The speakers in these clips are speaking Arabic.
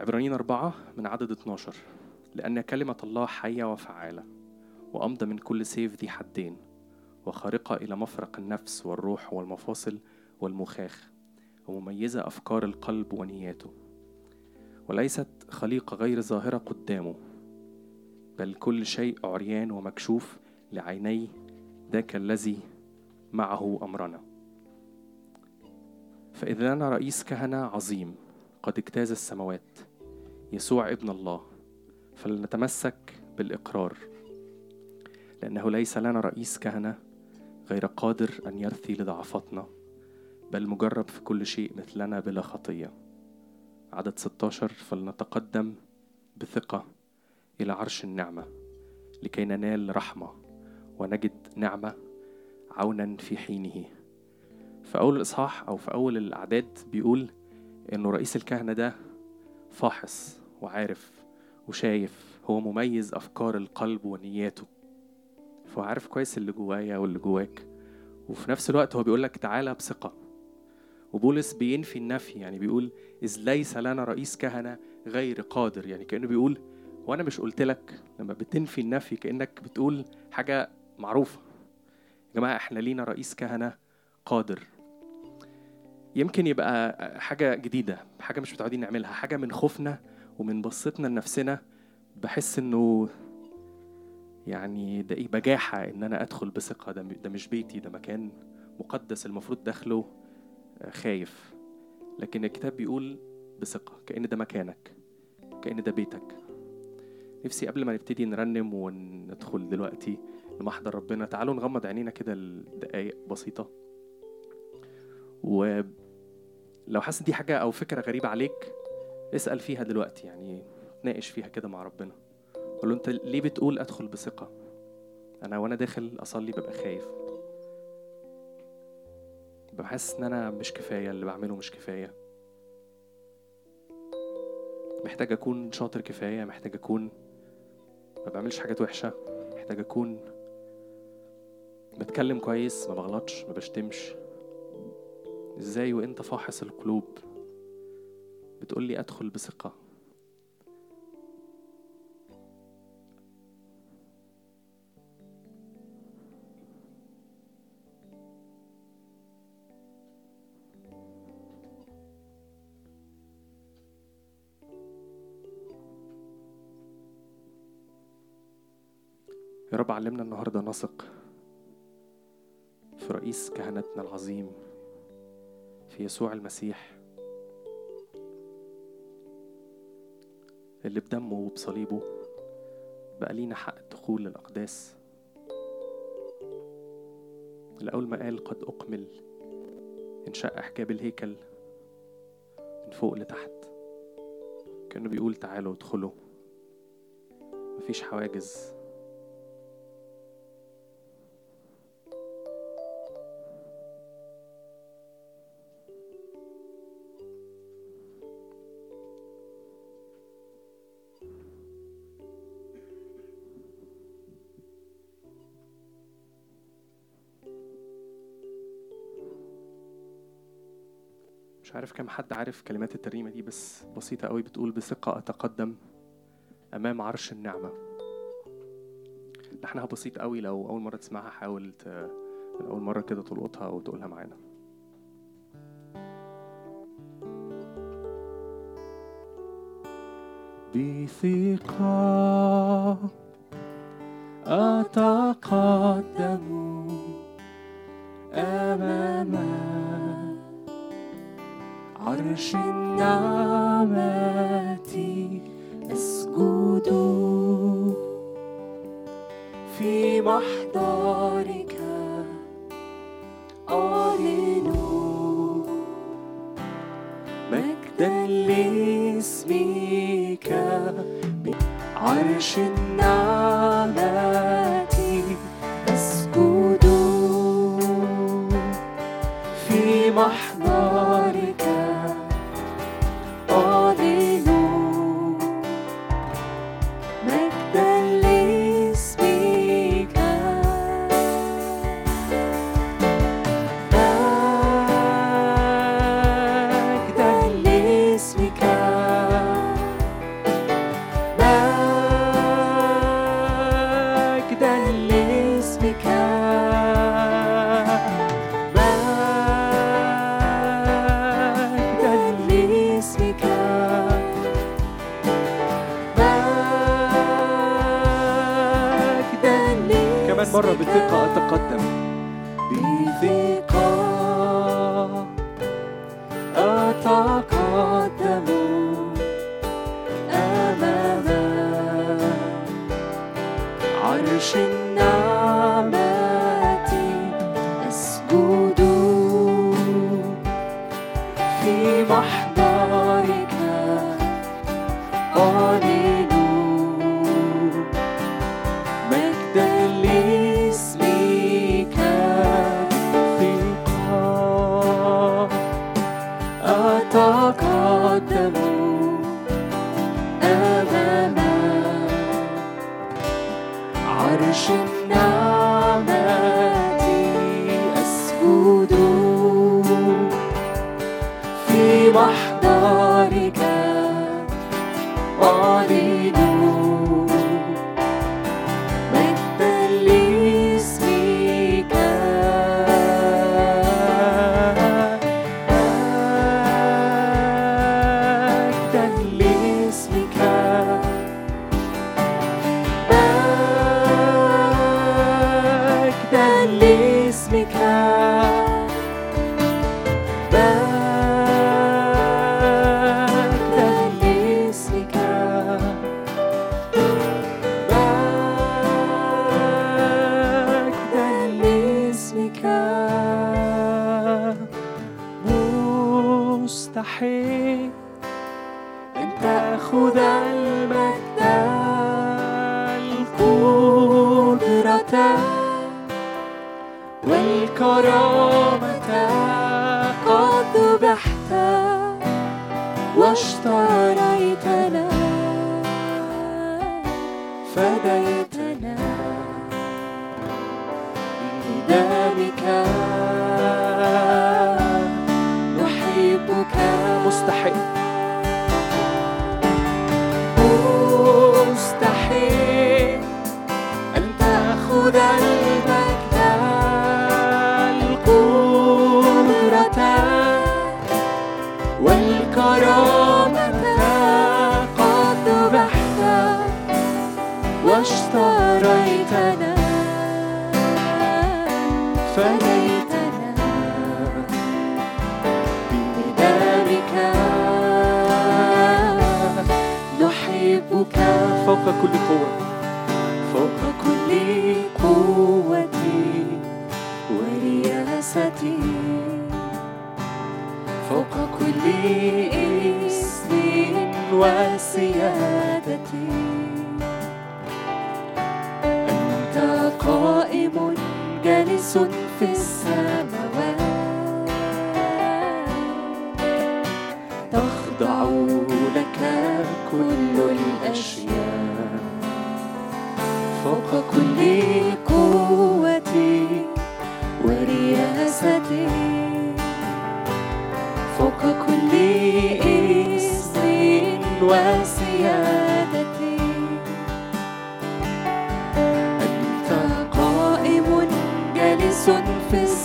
عبرانيين أربعة من عدد 12 لأن كلمة الله حية وفعالة وأمضى من كل سيف ذي حدين وخارقة إلى مفرق النفس والروح والمفاصل والمخاخ ومميزة أفكار القلب ونياته. وليست خليقة غير ظاهرة قدامه بل كل شيء عريان ومكشوف لعيني ذاك الذي معه أمرنا. فإذا لنا رئيس كهنة عظيم قد اجتاز السماوات. يسوع ابن الله فلنتمسك بالإقرار. لأنه ليس لنا رئيس كهنة غير قادر أن يرثي لضعفاتنا بل مجرب في كل شيء مثلنا بلا خطية. عدد 16 فلنتقدم بثقة إلى عرش النعمة لكي ننال رحمة ونجد نعمة عونا في حينه. في أول الإصحاح أو في أول الأعداد بيقول إنه رئيس الكهنة ده فاحص وعارف وشايف هو مميز أفكار القلب ونياته. فهو عارف كويس اللي جوايا واللي جواك. وفي نفس الوقت هو بيقول لك تعالى بثقة. وبولس بينفي النفي يعني بيقول إذ ليس لنا رئيس كهنة غير قادر. يعني كأنه بيقول وأنا مش قلت لك لما بتنفي النفي كأنك بتقول حاجة معروفة. يا جماعة إحنا لينا رئيس كهنة قادر. يمكن يبقى حاجة جديدة حاجة مش متعودين نعملها حاجة من خوفنا ومن بصتنا لنفسنا. بحس إنه يعني ده إيه بجاحة إن أنا أدخل بثقة. ده ده مش بيتي ده مكان مقدس المفروض داخله خايف. لكن الكتاب بيقول بثقة كأن ده مكانك كأن ده بيتك. نفسي قبل ما نبتدي نرنم وندخل دلوقتي لمحضر ربنا تعالوا نغمض عينينا كده لدقايق بسيطة. ولو حاسس دي حاجة أو فكرة غريبة عليك اسأل فيها دلوقتي يعني تناقش فيها كده مع ربنا. قول له أنت ليه بتقول أدخل بثقة؟ أنا وأنا داخل أصلي ببقى خايف. ببقى حاسس إن أنا مش كفاية اللي بعمله مش كفاية. محتاج أكون شاطر كفاية محتاج أكون ما بعملش حاجات وحشة محتاج أكون بتكلم كويس ما بغلطش ما بشتمش. إزاي وانت فاحص القلوب؟ بتقول لي أدخل بثقة. يا رب علمنا النهارده نثق في رئيس كهنتنا العظيم. في يسوع المسيح اللي بدمه وبصليبه بقى لينا حق الدخول للأقداس. اللي أول ما قال قد أكمل انشق حجاب الهيكل من فوق لتحت. كأنه بيقول تعالوا ادخلوا مفيش حواجز. مش عارف كم حد عارف كلمات الترنيمة دي بس بسيطة قوي بتقول بثقة أتقدم أمام عرش النعمة لحنها بسيط قوي لو أول مرة تسمعها حاول. من أول مرة كده تلقطها أو تقولها معانا بثقة أتقدم عرش النعمة أسجد في محضرك أعلن مجدا لاسمك عرش مرة بثقة أتقدم. بثقة 吗？there. فوق كل قوة. فوق كل قوتي ورياستي. فوق كل اسم وسيادتي. أنت قائم جالس في السماء. und fürs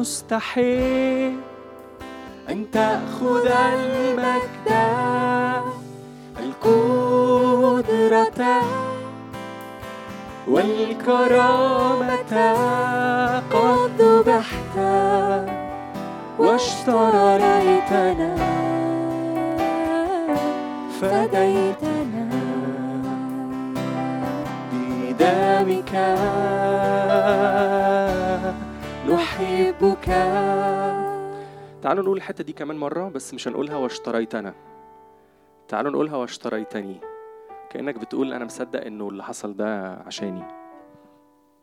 مستحيل أن تأخذ المجد القدرة والكرامة قد ذبحت واشتريتنا فديتنا. بدمك تعالوا نقول الحتة دي كمان مرة بس مش هنقولها واشتريتنا. تعالوا نقولها واشتريتني. كأنك بتقول أنا مصدق إنه اللي حصل ده عشاني.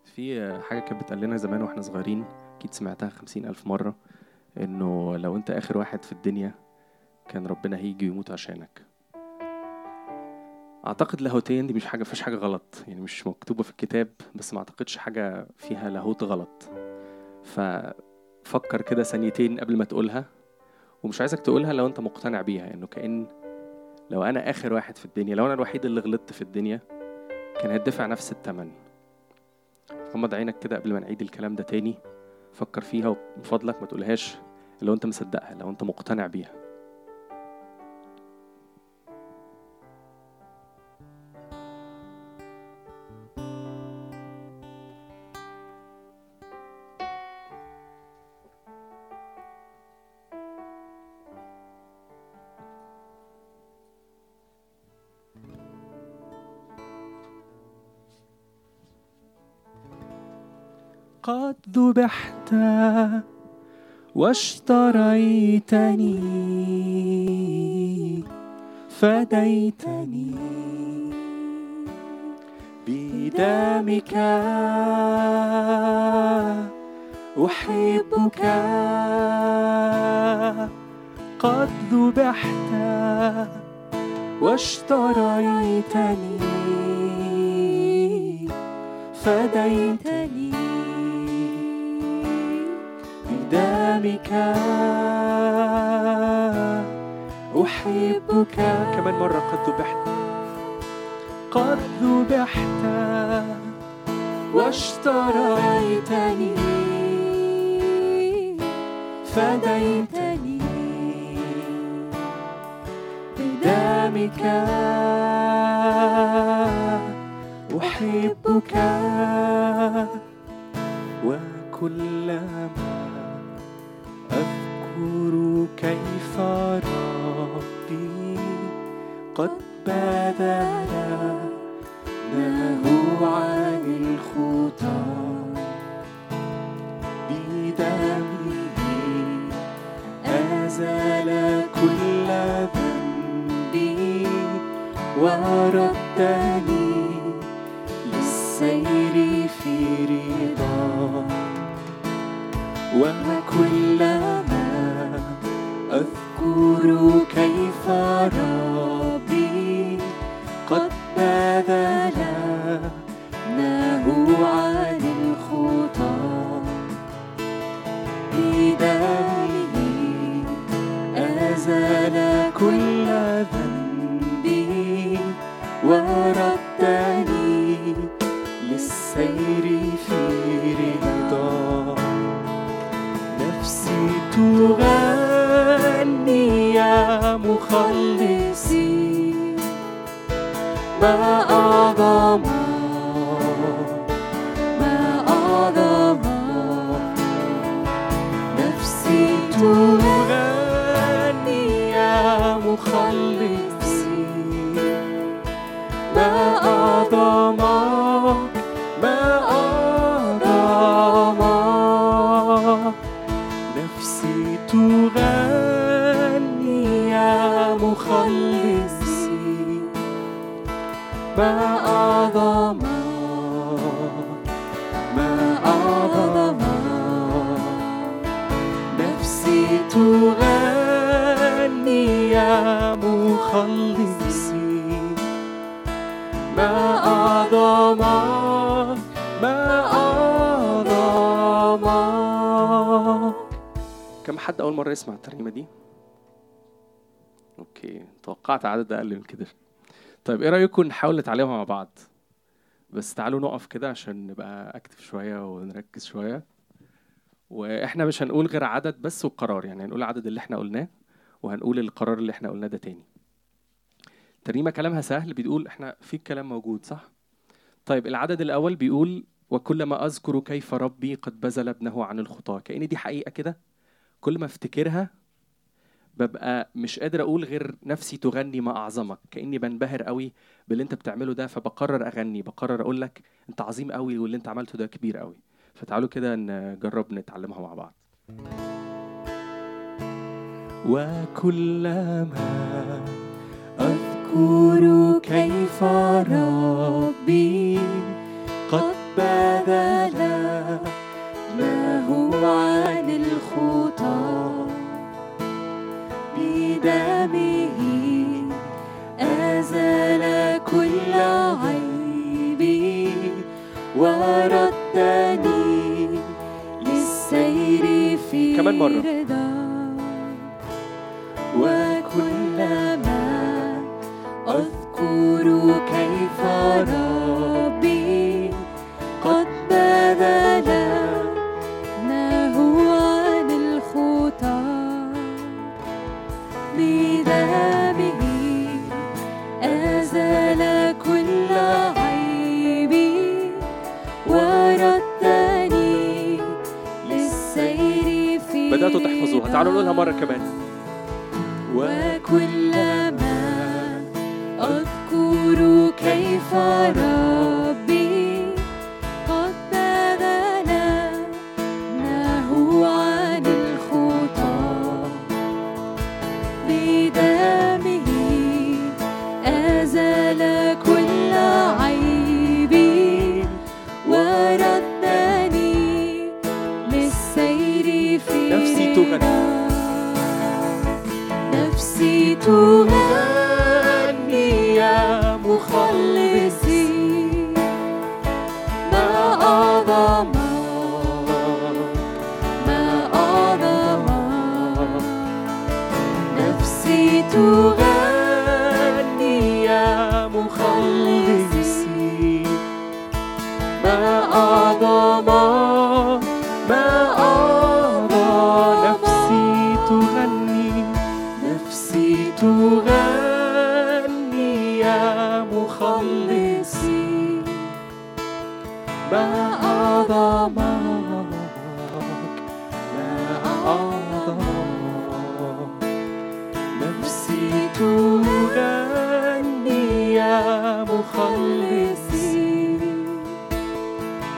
في حاجة كانت بتقال لنا زمان وإحنا صغيرين أكيد سمعتها خمسين ألف مرة إنه لو أنت آخر واحد في الدنيا كان ربنا هيجي ويموت عشانك. أعتقد لاهوتيا دي مش حاجة فيش حاجة غلط. يعني مش مكتوبة في الكتاب بس ما أعتقدش حاجة فيها لاهوت غلط. ف ففكر كده ثانيتين قبل ما تقولها ومش عايزك تقولها لو أنت مقتنع بيها إنه كأن لو أنا آخر واحد في الدنيا لو أنا الوحيد اللي غلطت في الدنيا كان هيدفع نفس التمن. غمض عينك كده قبل ما نعيد الكلام ده تاني فكر فيها ومن فضلك ما تقولهاش لو انت مصدقها لو انت مقتنع بيها. ذبحت واشتريتني فديتني بدمك. أحبك قد ذبحت واشتريتني فديتني. بدمك أحبك. كمان مرة قد ذبحت. قد ذبحت واشتريتني. فديتني. بدمك أحبك. وكلما كيف ربي قد بذل له عن الخطى بدمه أزال كل ذنبي وردني أذكر كيف ربي قد بذل له عن الخطى بدمه أزال كل ذنبي وردني ما أعظم حد أول مرة يسمع الترنيمة دي؟ أوكي توقعت عدد أقل من كده. طيب إيه رأيكم نحاول نتعلمها مع بعض؟ بس تعالوا نقف كده عشان نبقى أكتف شوية ونركز شوية وإحنا مش هنقول غير عدد بس وقرار يعني هنقول العدد اللي إحنا قلناه وهنقول القرار اللي إحنا قلناه ده تاني الترنيمة كلامها سهل بتقول إحنا في الكلام موجود صح؟ طيب العدد الأول بيقول وكلما أذكر كيف ربي قد بذل ابنه عن الخطاة كأن دي حقيقة كده كل ما أفتكرها ببقى مش قادر أقول غير نفسي تغني ما أعظمك كأني بنبهر قوي باللي أنت بتعمله ده فبقرر أغني بقرر أقول لك أنت عظيم قوي واللي أنت عملته ده كبير قوي. فتعالوا كده نجرب نتعلمها مع بعض. وكلما أذكر كيف ربي قد بذل llama el morro. se tu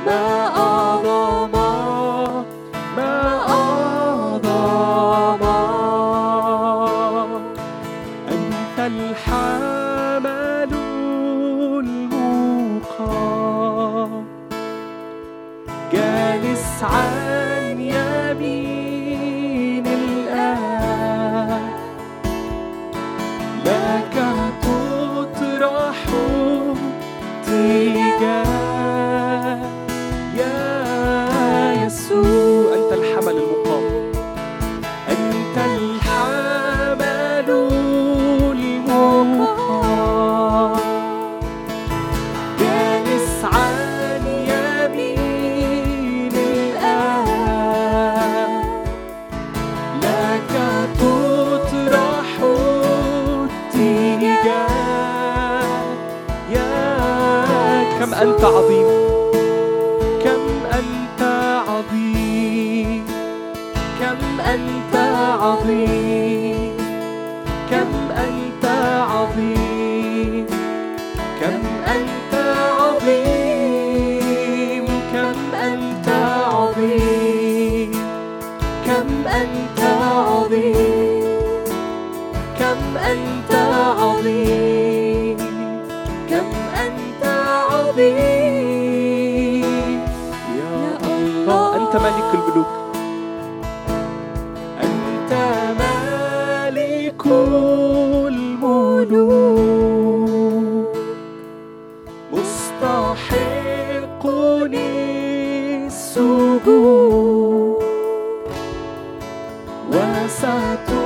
my أنت عظيم. sungguh wasatu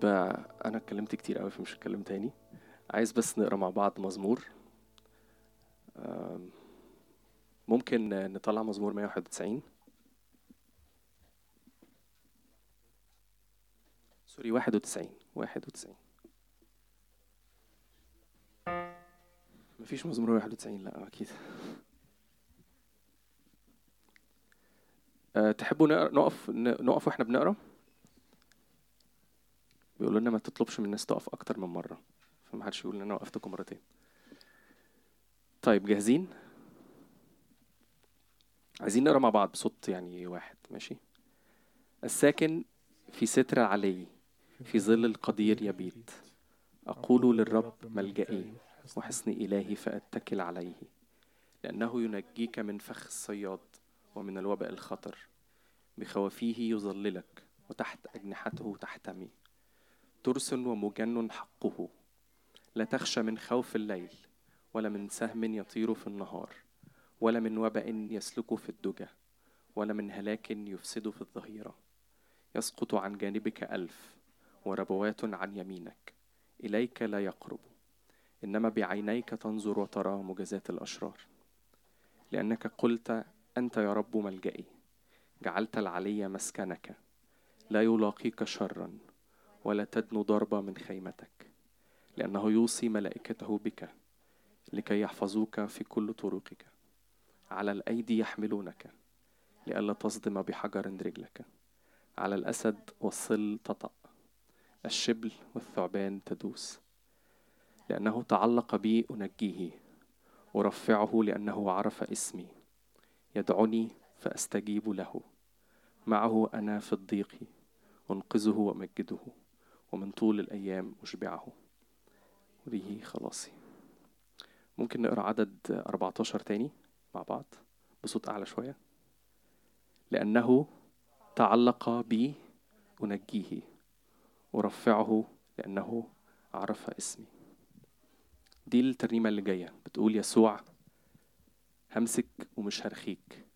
طيب آه، أنا اتكلمت كتير قوي فمش هتكلم تاني. عايز بس نقرا مع بعض مزمور. ممكن آه، نطلع مزمور 191 سوري 91 91 مفيش مزمور 91 لا أكيد. أه تحبوا نقف نقف وإحنا بنقرأ؟ بيقولوا لنا ما تطلبش من الناس تقف أكتر من مرة. فما حدش يقول إن أنا وقفتكم مرتين. طيب جاهزين؟ عايزين نقرأ مع بعض بصوت يعني واحد. ماشي؟ الساكن في ستر علي في ظل القدير يبيت. أقول للرب ملجئي وحصن إلهي فأتكل عليه. لأنه ينجيك من فخ الصياد ومن الوباء الخطر. بخوافيه يظللك وتحت أجنحته تحتمي. ترس ومجن حقه. لا تخشى من خوف الليل ولا من سهم يطير في النهار ولا من وباء يسلك في الدجى ولا من هلاك يفسد في الظهيرة. يسقط عن جانبك ألف وربوات عن يمينك. إليك لا يقرب. إنما بعينيك تنظر وترى مجازات الأشرار. لأنك قلت أنت يا رب ملجئي. جعلت العلي مسكنك. لا يلاقيك شرا. ولا تدنو ضربة من خيمتك لأنه يوصي ملائكته بك لكي يحفظوك في كل طرقك. على الأيدي يحملونك لئلا تصدم بحجر رجلك. على الأسد والصل تطأ الشبل والثعبان تدوس. لأنه تعلق بي أنجيه أرفعه لأنه عرف اسمي. يدعني فأستجيب له. معه أنا في الضيق أنقذه وأمجده. ومن طول الأيام أشبعه. وبه خلاصي. ممكن نقرأ عدد 14 تاني مع بعض؟ بصوت أعلى شوية. لأنه تعلق بي أنجيه. أرفعه لأنه عرف اسمي. دي الترنيمة اللي جاية. بتقول يسوع همسك ومش هرخيك.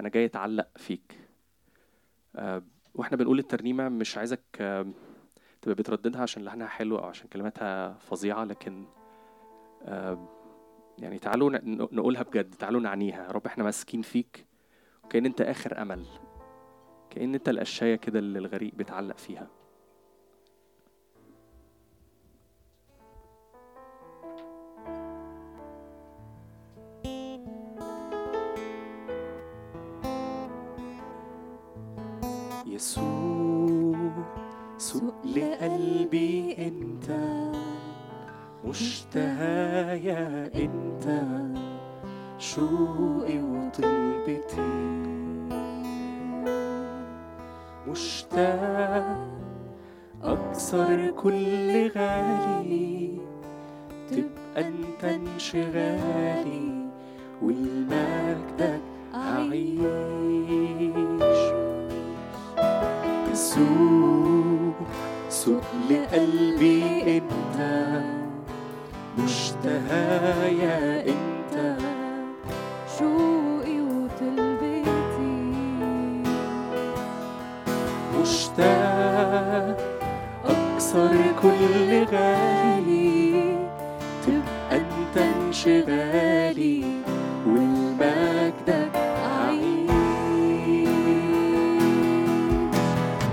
أنا جاي أتعلق فيك. آه، وإحنا بنقول الترنيمة مش عايزك آه، تبقى بترددها عشان لحنها حلو أو عشان كلماتها فظيعة لكن آه، يعني تعالوا نقولها بجد تعالوا نعنيها. يا رب إحنا ماسكين فيك وكأن أنت آخر أمل كأن أنت القشاية كده اللي الغريق بيتعلق فيها. يسوع مشتهايا انت شوقي وطلبتي مشتاق أكثر كل غالي تبقى أنت انشغالي والمجدك أعيش. يسوع.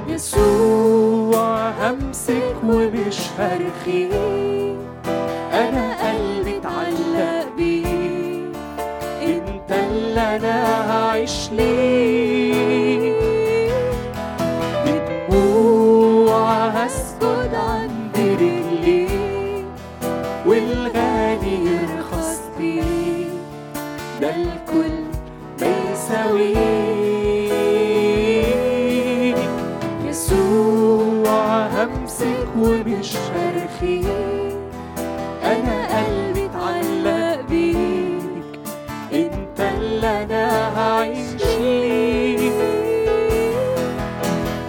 يسوع همسك ومش هرخي. والغالي يرخص بيك ده الكل ما يسوع همسك ومش هرخيك أنا قلبي اتعلق بيك. أنت اللي أنا هعيش ليك.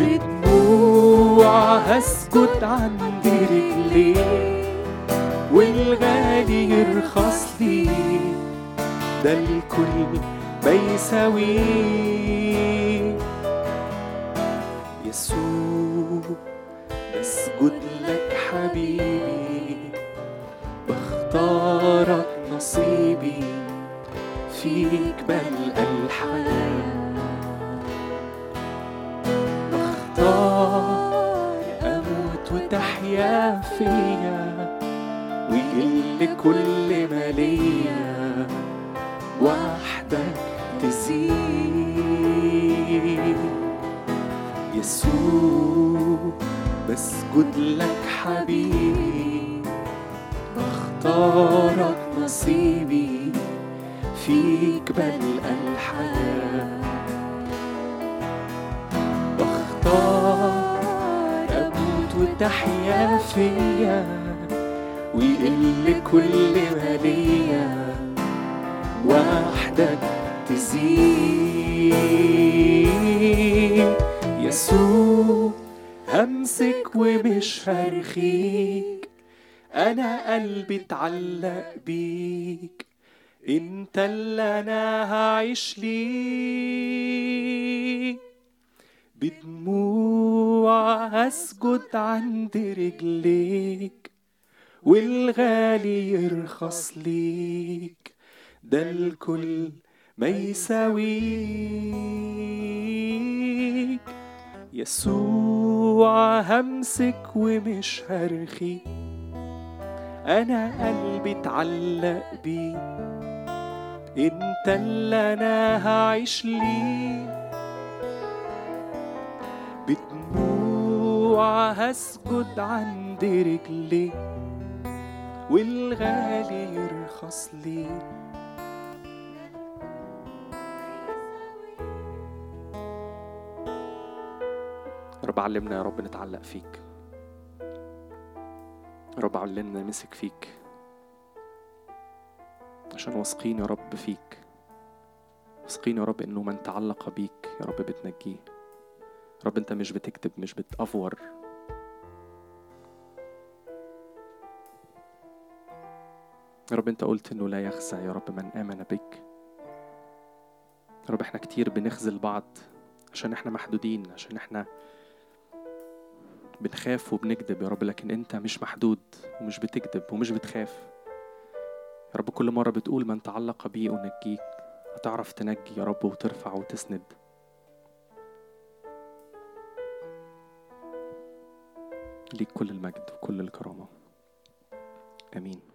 بدموع هسجد عند رجليك. والغالي يرخص لي ده الكل ما يساويه يسوع بسجد لك حبيبي. بختارك نصيبي فيك بلقى الحياة بختار أموت وتحيا فيا. ويقل كل ما ليا وحدك تزيد. يسوع بسجد لك حبيبي بختارك نصيبي. فيك بلقى الحياة بختار أموت وتحيا فيا. ويقل كل ما ليا وحدك تزيد. يسوع همسك ومش هرخيك أنا قلبي اتعلق بيك. انت اللي أنا هعيش ليك. بدموع هسجد عند رجليك. والغالي يرخص ليك. ده الكل ما يساويك. يسوع همسك ومش هرخي. أنا قلبي اتعلق بيك. أنت اللي أنا هعيش ليك. بدموع هسجد عند رجليك. والغالي يرخص يا رب علمنا يا رب نتعلق فيك. رب علمنا نمسك فيك. عشان واثقين يا رب فيك. واثقين يا رب إنه من تعلق بيك يا رب بتنجيه. رب أنت مش بتكتب مش بتأفور. يا رب انت قلت إنه لا يخزى يا رب من آمن بك. يا رب إحنا كتير بنخذل بعض عشان إحنا محدودين عشان إحنا بنخاف وبنكذب يا رب لكن انت مش محدود ومش بتكذب ومش بتخاف. يا رب كل مرة بتقول من تعلق بي أنجيك هتعرف تنجي يا رب وترفع وتسند. ليك كل المجد وكل الكرامة. آمين.